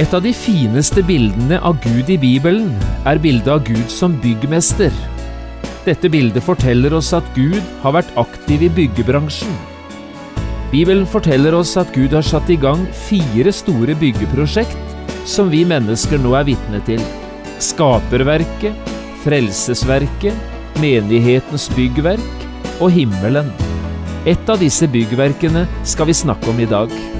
Et av de fineste bildene av Gud i Bibelen er bildet av Gud som byggmester. Dette bildet forteller oss at Gud har vært aktiv i byggebransjen. Bibelen forteller oss at Gud har satt i gang fire store byggeprosjekt som vi mennesker nå er vitne til. Skaperverket, Frelsesverket, Menighetens byggverk og himmelen. Et av disse byggverkene skal vi snakke om i dag.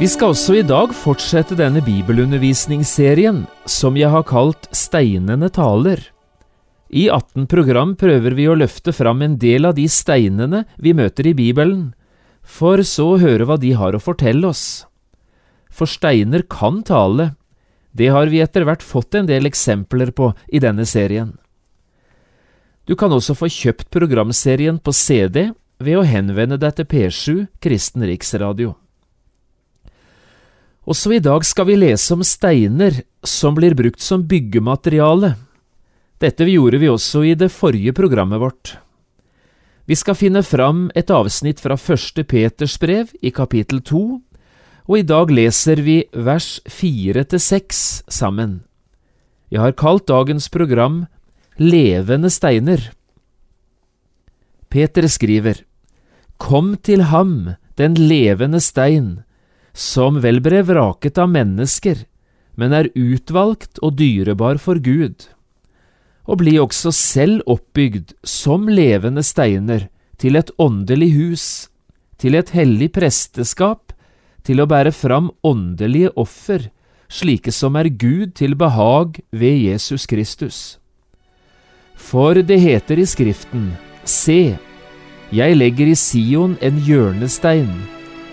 Vi skal også i dag fortsette denne bibelundervisningsserien som jeg har kalt Steinene taler. I 18 program prøver vi å løfte fram en del av de steinene vi møter i Bibelen, for så å høre hva de har å fortelle oss. For steiner kan tale, det har vi etter hvert fått en del eksempler på i denne serien. Du kan også få kjøpt programserien på CD ved å henvende deg til P7 Kristen Riksradio. Også i dag skal vi lese om steiner som blir brukt som byggemateriale. Dette gjorde vi også i det forrige programmet vårt. Vi skal finne fram et avsnitt fra første Peters brev i kapittel to, og i dag leser vi vers fire til seks sammen. Jeg har kalt dagens program Levende steiner. Peter skriver, Kom til ham, den levende stein, som vel ble vraket av mennesker, men er utvalgt og dyrebar for Gud, og bli også selv oppbygd som levende steiner til et åndelig hus, til et hellig presteskap, til å bære fram åndelige offer, slike som er Gud til behag ved Jesus Kristus. For det heter i Skriften, Se, jeg legger i Sion en hjørnestein,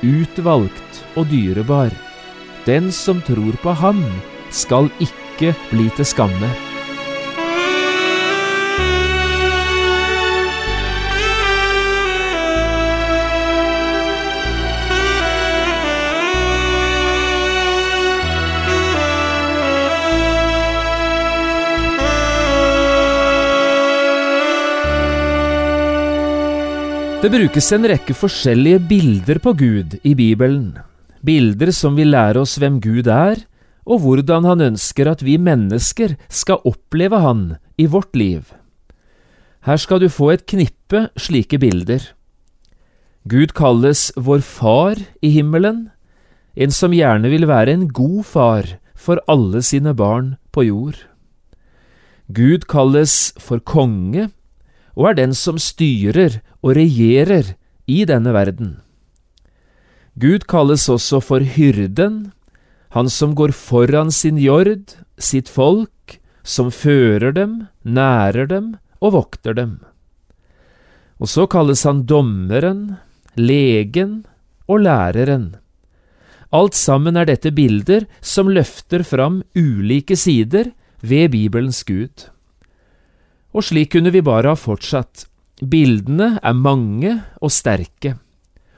utvalgt og dyrebar. Den som tror på ham, skal ikke bli til skamme. Det brukes en rekke forskjellige bilder på Gud i Bibelen, bilder som vil lære oss hvem Gud er, og hvordan han ønsker at vi mennesker skal oppleve han i vårt liv. Her skal du få et knippe slike bilder. Gud kalles vår far i himmelen, en som gjerne vil være en god far for alle sine barn på jord. Gud kalles for konge, og er den som styrer og regjerer i denne verden. Gud kalles også for hyrden, han som går foran sin jord, sitt folk, som fører dem, nærer dem og vokter dem. Og så kalles han dommeren, legen og læreren. Alt sammen er dette bilder som løfter fram ulike sider ved Bibelens Gud. Og slik kunne vi bare ha fortsatt. Bildene er mange og sterke,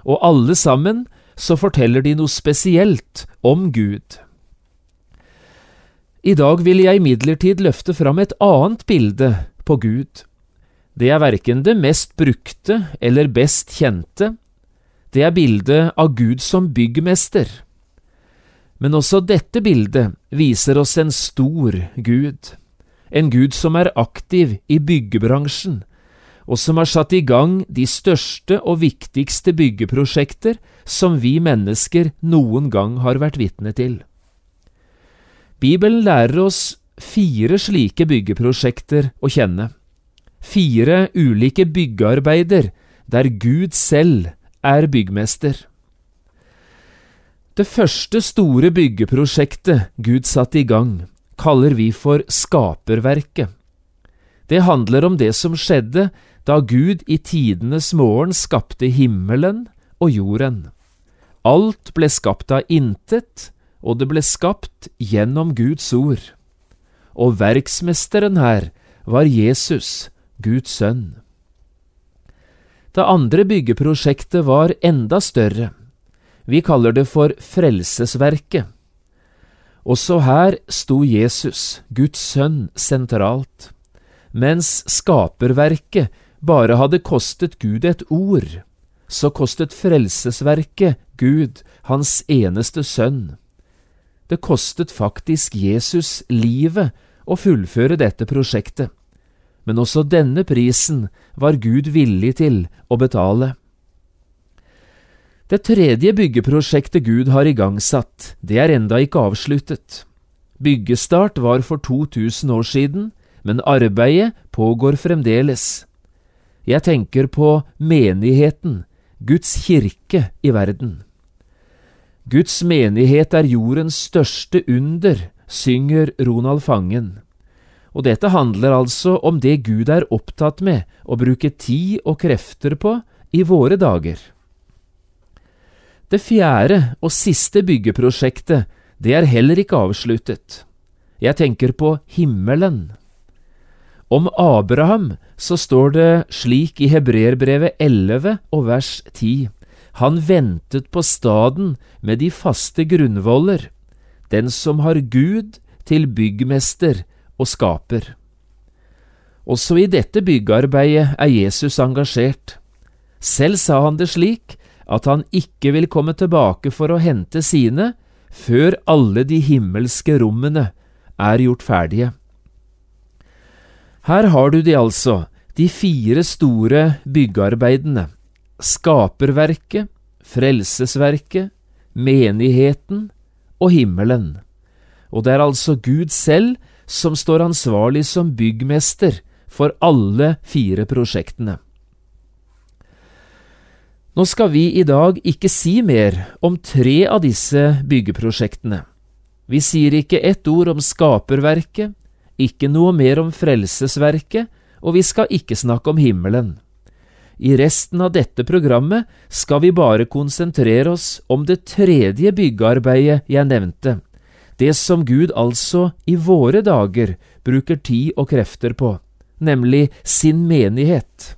og alle sammen så forteller de noe spesielt om Gud. I dag vil jeg imidlertid løfte fram et annet bilde på Gud. Det er verken det mest brukte eller best kjente, det er bildet av Gud som byggmester. Men også dette bildet viser oss en stor Gud en Gud som er aktiv i byggebransjen, og som har satt i gang de største og viktigste byggeprosjekter som vi mennesker noen gang har vært vitne til. Bibelen lærer oss fire slike byggeprosjekter å kjenne, fire ulike byggearbeider der Gud selv er byggmester. Det første store byggeprosjektet Gud satte i gang, kaller vi for skaperverket. Det handler om det som skjedde da Gud i tidenes morgen skapte himmelen og jorden. Alt ble skapt av intet, og det ble skapt gjennom Guds ord. Og verksmesteren her var Jesus, Guds sønn. Det andre byggeprosjektet var enda større. Vi kaller det for Frelsesverket. Også her sto Jesus, Guds sønn, sentralt, mens skaperverket bare hadde kostet Gud et ord, så kostet frelsesverket Gud hans eneste sønn. Det kostet faktisk Jesus livet å fullføre dette prosjektet, men også denne prisen var Gud villig til å betale. Det tredje byggeprosjektet Gud har igangsatt, det er enda ikke avsluttet. Byggestart var for 2000 år siden, men arbeidet pågår fremdeles. Jeg tenker på menigheten, Guds kirke i verden. Guds menighet er jordens største under, synger Ronald Fangen. Og dette handler altså om det Gud er opptatt med å bruke tid og krefter på i våre dager. Det fjerde og siste byggeprosjektet, det er heller ikke avsluttet. Jeg tenker på himmelen. Om Abraham så står det slik i Hebreerbrevet 11 og vers 10. Han ventet på staden med de faste grunnvoller, den som har Gud til byggmester og skaper. Også i dette byggearbeidet er Jesus engasjert. Selv sa han det slik at han ikke vil komme tilbake for å hente sine før alle de himmelske rommene er gjort ferdige. Her har du de altså, de fire store byggearbeidene, skaperverket, frelsesverket, menigheten og himmelen. Og det er altså Gud selv som står ansvarlig som byggmester for alle fire prosjektene. Nå skal vi i dag ikke si mer om tre av disse byggeprosjektene. Vi sier ikke ett ord om skaperverket, ikke noe mer om frelsesverket, og vi skal ikke snakke om himmelen. I resten av dette programmet skal vi bare konsentrere oss om det tredje byggearbeidet jeg nevnte, det som Gud altså i våre dager bruker tid og krefter på, nemlig sin menighet.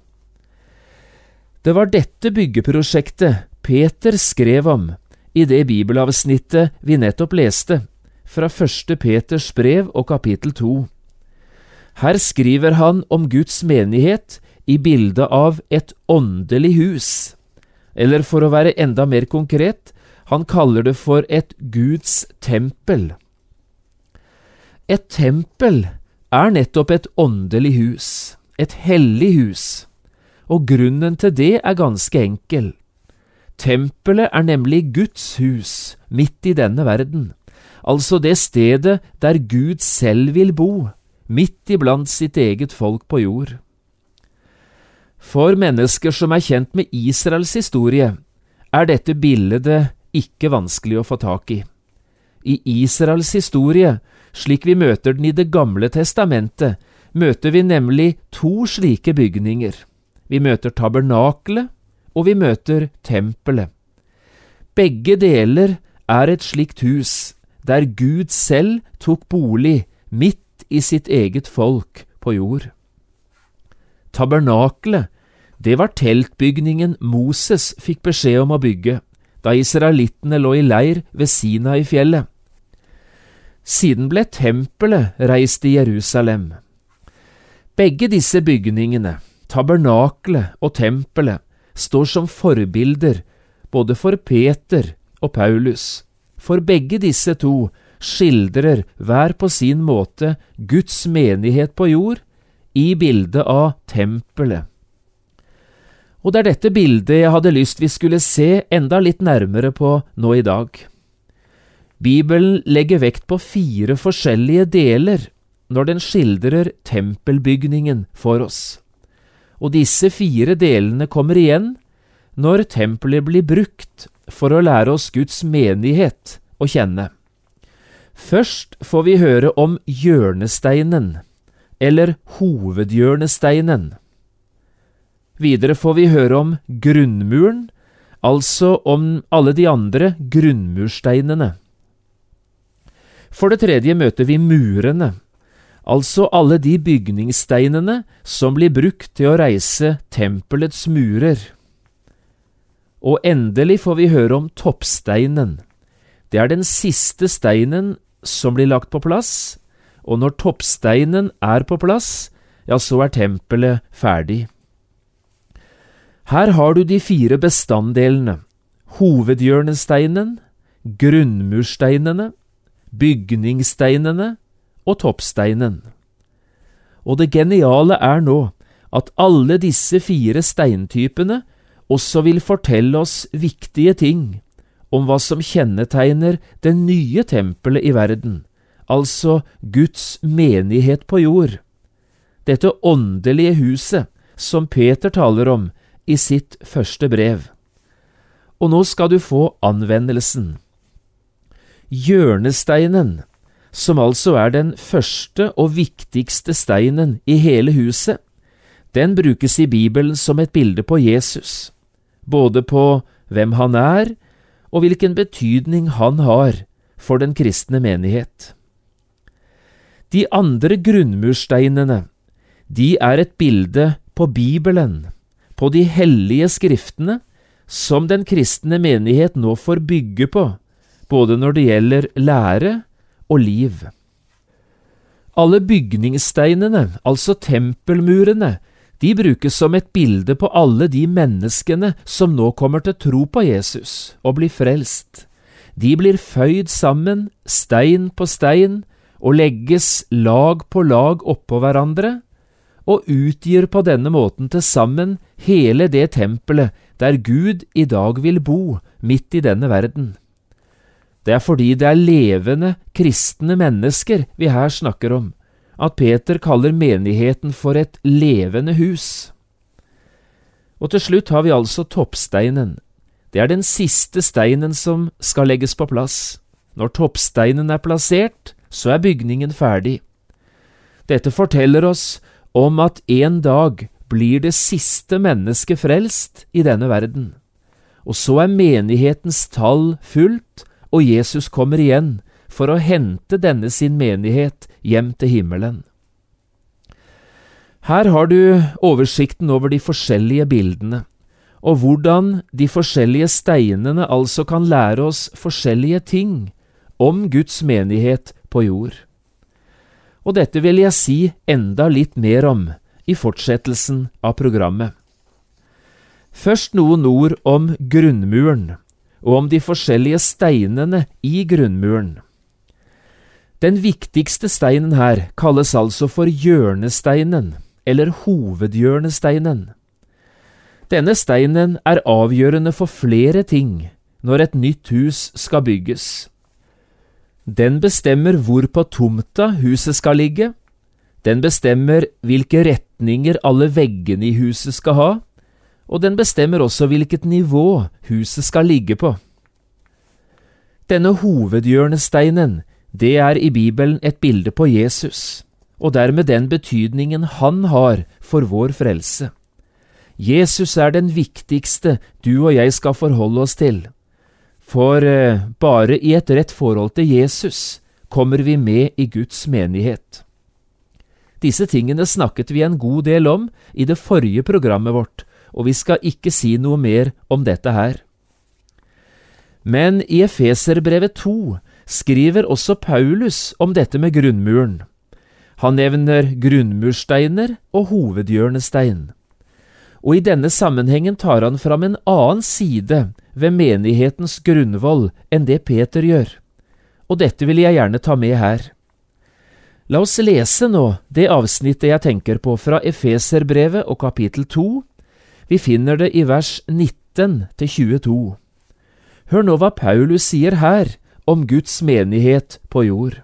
Det var dette byggeprosjektet Peter skrev om i det bibelavsnittet vi nettopp leste, fra første Peters brev og kapittel to. Her skriver han om Guds menighet i bildet av et åndelig hus, eller for å være enda mer konkret, han kaller det for et Guds tempel. Et tempel er nettopp et åndelig hus, et hellig hus og grunnen til det er ganske enkel. Tempelet er nemlig Guds hus midt i denne verden, altså det stedet der Gud selv vil bo, midt iblant sitt eget folk på jord. For mennesker som er kjent med Israels historie, er dette bildet ikke vanskelig å få tak i. I Israels historie, slik vi møter den i Det gamle testamentet, møter vi nemlig to slike bygninger. Vi møter tabernakelet, og vi møter tempelet. Begge deler er et slikt hus, der Gud selv tok bolig midt i sitt eget folk på jord. Tabernakelet, det var teltbygningen Moses fikk beskjed om å bygge da israelittene lå i leir ved Sina i fjellet. Siden ble tempelet reist i Jerusalem. Begge disse bygningene, tabernaklet og tempelet står som forbilder både for Peter og Paulus, for begge disse to skildrer hver på sin måte Guds menighet på jord i bildet av tempelet. Og det er dette bildet jeg hadde lyst vi skulle se enda litt nærmere på nå i dag. Bibelen legger vekt på fire forskjellige deler når den skildrer tempelbygningen for oss og disse fire delene kommer igjen når tempelet blir brukt for å lære oss Guds menighet å kjenne. Først får vi høre om hjørnesteinen, eller hovedhjørnesteinen. Videre får vi høre om grunnmuren, altså om alle de andre grunnmursteinene. For det tredje møter vi murene, altså alle de bygningssteinene som blir brukt til å reise tempelets murer. Og endelig får vi høre om toppsteinen. Det er den siste steinen som blir lagt på plass, og når toppsteinen er på plass, ja, så er tempelet ferdig. Her har du de fire bestanddelene, hovedhjørnesteinen, grunnmursteinene, bygningssteinene og toppsteinen. Og det geniale er nå at alle disse fire steintypene også vil fortelle oss viktige ting om hva som kjennetegner det nye tempelet i verden, altså Guds menighet på jord. Dette åndelige huset som Peter taler om i sitt første brev. Og nå skal du få anvendelsen. Hjørnesteinen, som altså er den første og viktigste steinen i hele huset, den brukes i Bibelen som et bilde på Jesus, både på hvem han er, og hvilken betydning han har for den kristne menighet. De andre grunnmursteinene, de er et bilde på Bibelen, på de hellige skriftene, som den kristne menighet nå får bygge på, både når det gjelder lære og liv. Alle bygningssteinene, altså tempelmurene, de brukes som et bilde på alle de menneskene som nå kommer til tro på Jesus og blir frelst. De blir føyd sammen, stein på stein, og legges lag på lag oppå hverandre, og utgir på denne måten til sammen hele det tempelet der Gud i dag vil bo midt i denne verden. Det er fordi det er levende, kristne mennesker vi her snakker om, at Peter kaller menigheten for et levende hus. Og til slutt har vi altså toppsteinen. Det er den siste steinen som skal legges på plass. Når toppsteinen er plassert, så er bygningen ferdig. Dette forteller oss om at en dag blir det siste mennesket frelst i denne verden. Og så er menighetens tall fullt, og Jesus kommer igjen for å hente denne sin menighet hjem til himmelen. Her har du oversikten over de forskjellige bildene, og hvordan de forskjellige steinene altså kan lære oss forskjellige ting om Guds menighet på jord. Og dette vil jeg si enda litt mer om i fortsettelsen av programmet. Først noen ord om grunnmuren, og om de forskjellige steinene i grunnmuren. Den viktigste steinen her kalles altså for hjørnesteinen, eller hovedhjørnesteinen. Denne steinen er avgjørende for flere ting når et nytt hus skal bygges. Den bestemmer hvor på tomta huset skal ligge, den bestemmer hvilke retninger alle veggene i huset skal ha, og den bestemmer også hvilket nivå huset skal ligge på. Denne hovedhjørnesteinen, det er i Bibelen et bilde på Jesus, og dermed den betydningen han har for vår frelse. Jesus er den viktigste du og jeg skal forholde oss til, for eh, bare i et rett forhold til Jesus kommer vi med i Guds menighet. Disse tingene snakket vi en god del om i det forrige programmet vårt, og vi skal ikke si noe mer om dette her. Men i Efeserbrevet 2 skriver også Paulus om dette med grunnmuren. Han nevner grunnmursteiner og hovedhjørnestein. Og i denne sammenhengen tar han fram en annen side ved menighetens grunnvoll enn det Peter gjør, og dette vil jeg gjerne ta med her. La oss lese nå det avsnittet jeg tenker på fra Efeserbrevet og kapittel 2. Vi finner det i vers 19 til 22. Hør nå hva Paulus sier her om Guds menighet på jord.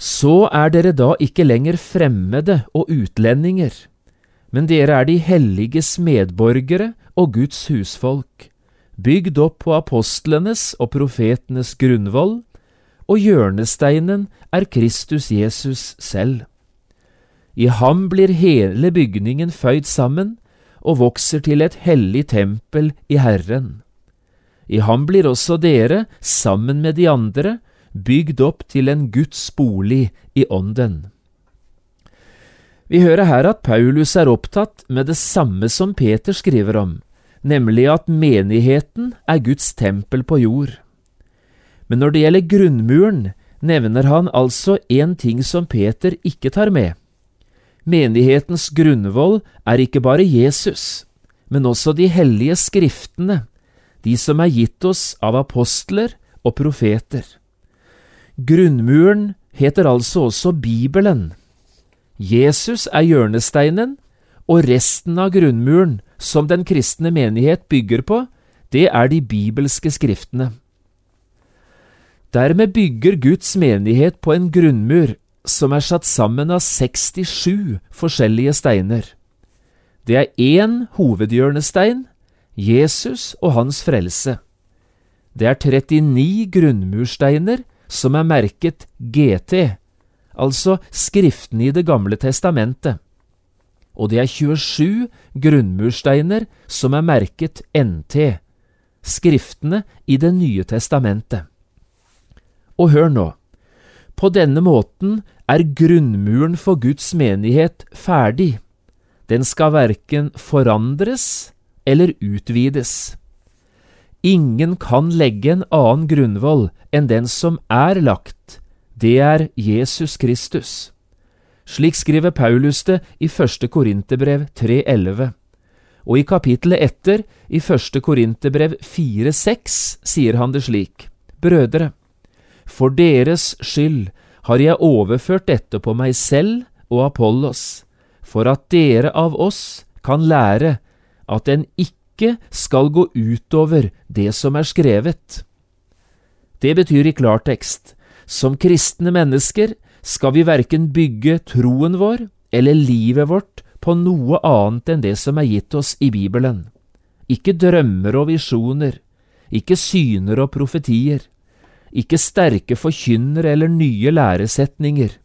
Så er dere da ikke lenger fremmede og utlendinger, men dere er de helliges medborgere og Guds husfolk, bygd opp på apostlenes og profetenes grunnvoll, og hjørnesteinen er Kristus Jesus selv. I ham blir hele bygningen føyd sammen og vokser til et hellig tempel i Herren. I ham blir også dere, sammen med de andre, bygd opp til en Guds bolig i ånden. Vi hører her at Paulus er opptatt med det samme som Peter skriver om, nemlig at menigheten er Guds tempel på jord. Men når det gjelder grunnmuren, nevner han altså en ting som Peter ikke tar med. Menighetens grunnvoll er ikke bare Jesus, men også de hellige skriftene, de som er gitt oss av apostler og profeter. Grunnmuren heter altså også Bibelen. Jesus er hjørnesteinen, og resten av grunnmuren som den kristne menighet bygger på, det er de bibelske skriftene. Dermed bygger Guds menighet på en grunnmur som er satt sammen av 67 forskjellige steiner. Det er én hovedhjørnestein, Jesus og hans frelse. Det er 39 grunnmursteiner som er merket GT, altså Skriftene i Det gamle testamentet, og det er 27 grunnmursteiner som er merket NT, Skriftene i Det nye testamentet. Og hør nå, på denne måten er grunnmuren for Guds menighet ferdig. Den skal verken forandres eller utvides. Ingen kan legge en annen grunnvoll enn den som er lagt, det er Jesus Kristus. Slik skriver Paulus det i første Korinterbrev 3,11. Og i kapittelet etter, i første Korinterbrev 4,6, sier han det slik, Brødre, for deres skyld har jeg overført dette på meg selv og Apollos, for at dere av oss kan lære at en ikke skal gå utover det som er skrevet. Det betyr i klartekst, som kristne mennesker skal vi verken bygge troen vår eller livet vårt på noe annet enn det som er gitt oss i Bibelen. Ikke drømmer og visjoner, ikke syner og profetier, ikke sterke forkynnere eller nye læresetninger.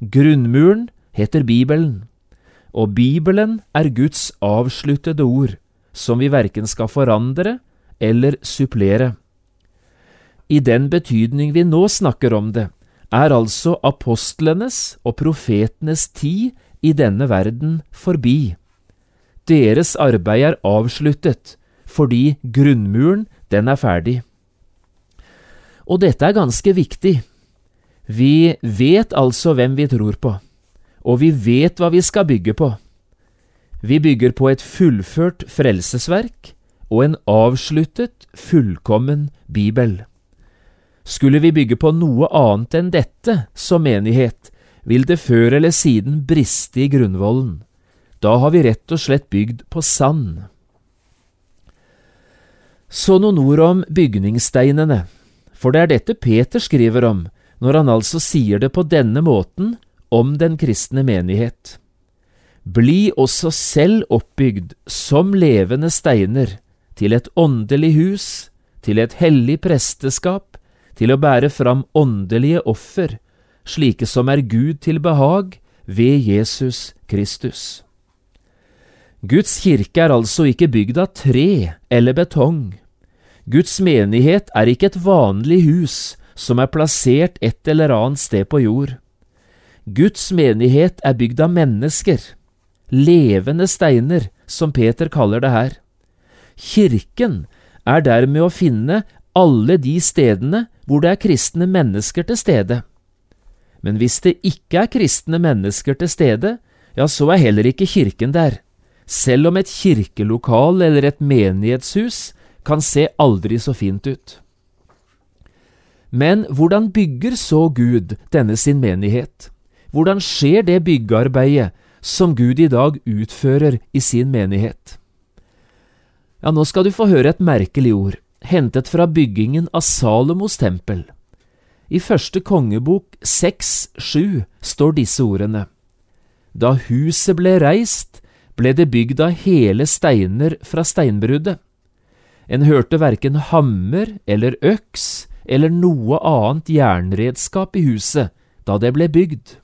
Grunnmuren heter Bibelen, og Bibelen er Guds avsluttede ord, som vi verken skal forandre eller supplere. I den betydning vi nå snakker om det, er altså apostlenes og profetenes tid i denne verden forbi. Deres arbeid er avsluttet, fordi grunnmuren, den er ferdig. Og dette er ganske viktig. Vi vet altså hvem vi tror på, og vi vet hva vi skal bygge på. Vi bygger på et fullført frelsesverk og en avsluttet, fullkommen bibel. Skulle vi bygge på noe annet enn dette som menighet, vil det før eller siden briste i grunnvollen. Da har vi rett og slett bygd på sand. Så noen ord om bygningssteinene, for det er dette Peter skriver om når han altså sier det på denne måten om den kristne menighet. Bli også selv oppbygd som levende steiner til et åndelig hus, til et hellig presteskap, til å bære fram åndelige offer, slike som er Gud til behag ved Jesus Kristus. Guds kirke er altså ikke bygd av tre eller betong. Guds menighet er ikke et vanlig hus som er plassert et eller annet sted på jord. Guds menighet er bygd av mennesker, levende steiner, som Peter kaller det her. Kirken er dermed å finne alle de stedene hvor det er kristne mennesker til stede. Men hvis det ikke er kristne mennesker til stede, ja, så er heller ikke kirken der, selv om et kirkelokal eller et menighetshus kan se aldri så fint ut. Men hvordan bygger så Gud denne sin menighet? Hvordan skjer det byggearbeidet som Gud i dag utfører i sin menighet? Ja, nå skal du få høre et merkelig ord, hentet fra byggingen av Salomos tempel. I første kongebok 6.7 står disse ordene. Da huset ble reist, ble det bygd av hele steiner fra steinbruddet. En hørte verken hammer eller øks eller noe annet jernredskap i huset da det ble bygd.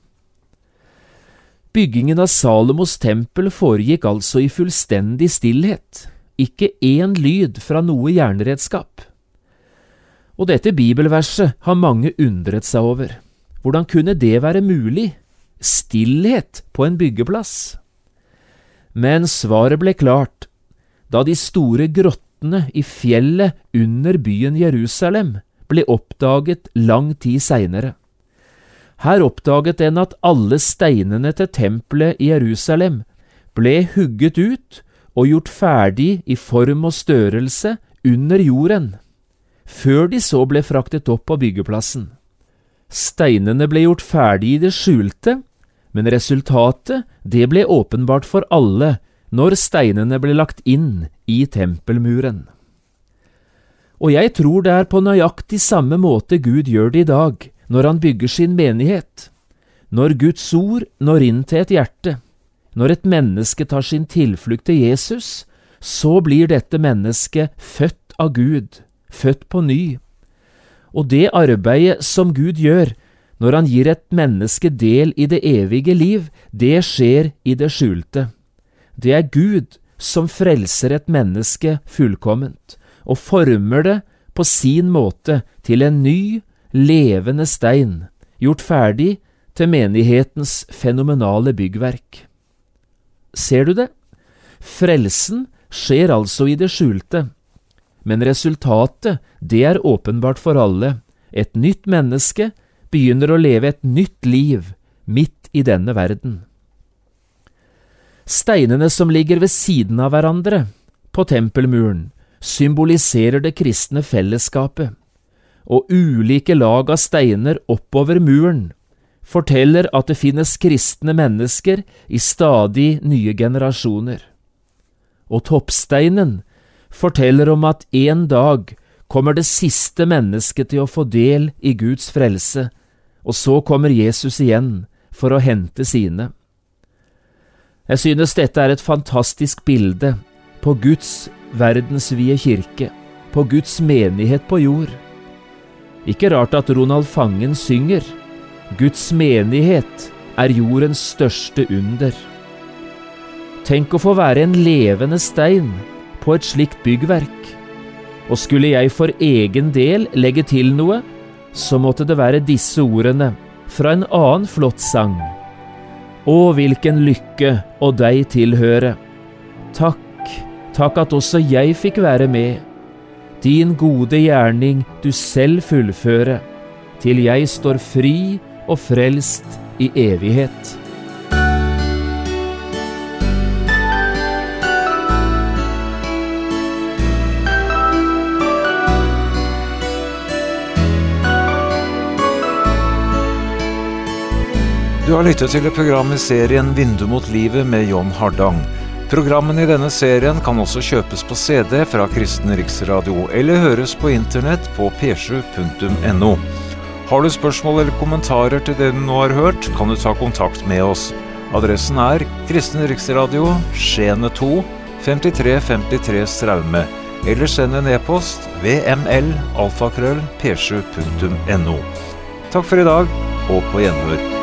Byggingen av Salomos tempel foregikk altså i fullstendig stillhet, ikke én lyd fra noe jernredskap. Og dette bibelverset har mange undret seg over. Hvordan kunne det være mulig? Stillhet på en byggeplass? Men svaret ble klart da de store grottene i fjellet under byen Jerusalem ble oppdaget lang tid seinere. Her oppdaget en at alle steinene til tempelet i Jerusalem ble hugget ut og gjort ferdig i form og størrelse under jorden, før de så ble fraktet opp på byggeplassen. Steinene ble gjort ferdig i det skjulte, men resultatet, det ble åpenbart for alle når steinene ble lagt inn i tempelmuren. Og jeg tror det er på nøyaktig samme måte Gud gjør det i dag, når han bygger sin menighet, når Guds ord når inn til et hjerte, når et menneske tar sin tilflukt til Jesus, så blir dette mennesket født av Gud, født på ny. Og det arbeidet som Gud gjør når han gir et menneske del i det evige liv, det skjer i det skjulte. Det er Gud som frelser et menneske fullkomment, og former det på sin måte til en ny, levende stein, gjort ferdig til menighetens fenomenale byggverk. Ser du det? Frelsen skjer altså i det skjulte, men resultatet, det er åpenbart for alle. Et nytt menneske begynner å leve et nytt liv midt i denne verden. Steinene som ligger ved siden av hverandre på tempelmuren, symboliserer det kristne fellesskapet og ulike lag av steiner oppover muren forteller at det finnes kristne mennesker i stadig nye generasjoner. Og toppsteinen forteller om at en dag kommer det siste mennesket til å få del i Guds frelse, og så kommer Jesus igjen for å hente sine. Jeg synes dette er et fantastisk bilde på Guds verdensvide kirke, på Guds menighet på jord. Ikke rart at Ronald Fangen synger Guds menighet er jordens største under. Tenk å få være en levende stein på et slikt byggverk, og skulle jeg for egen del legge til noe, så måtte det være disse ordene fra en annen flott sang. Å, hvilken lykke å deg tilhøre. Takk, takk at også jeg fikk være med din gode gjerning du selv fullføre, til jeg står fri og frelst i evighet. Du har lyttet til et program i serien Vindu mot livet med John Hardang. Programmene i denne serien kan også kjøpes på CD fra Kristen Riksradio, eller høres på internett på p7.no. Har du spørsmål eller kommentarer til det du nå har hørt, kan du ta kontakt med oss. Adressen er Kristen Riksradio, Skiene 2, 5353 Straume. Eller send en e-post vml alfakrøll p7.no. Takk for i dag, og på gjenhør.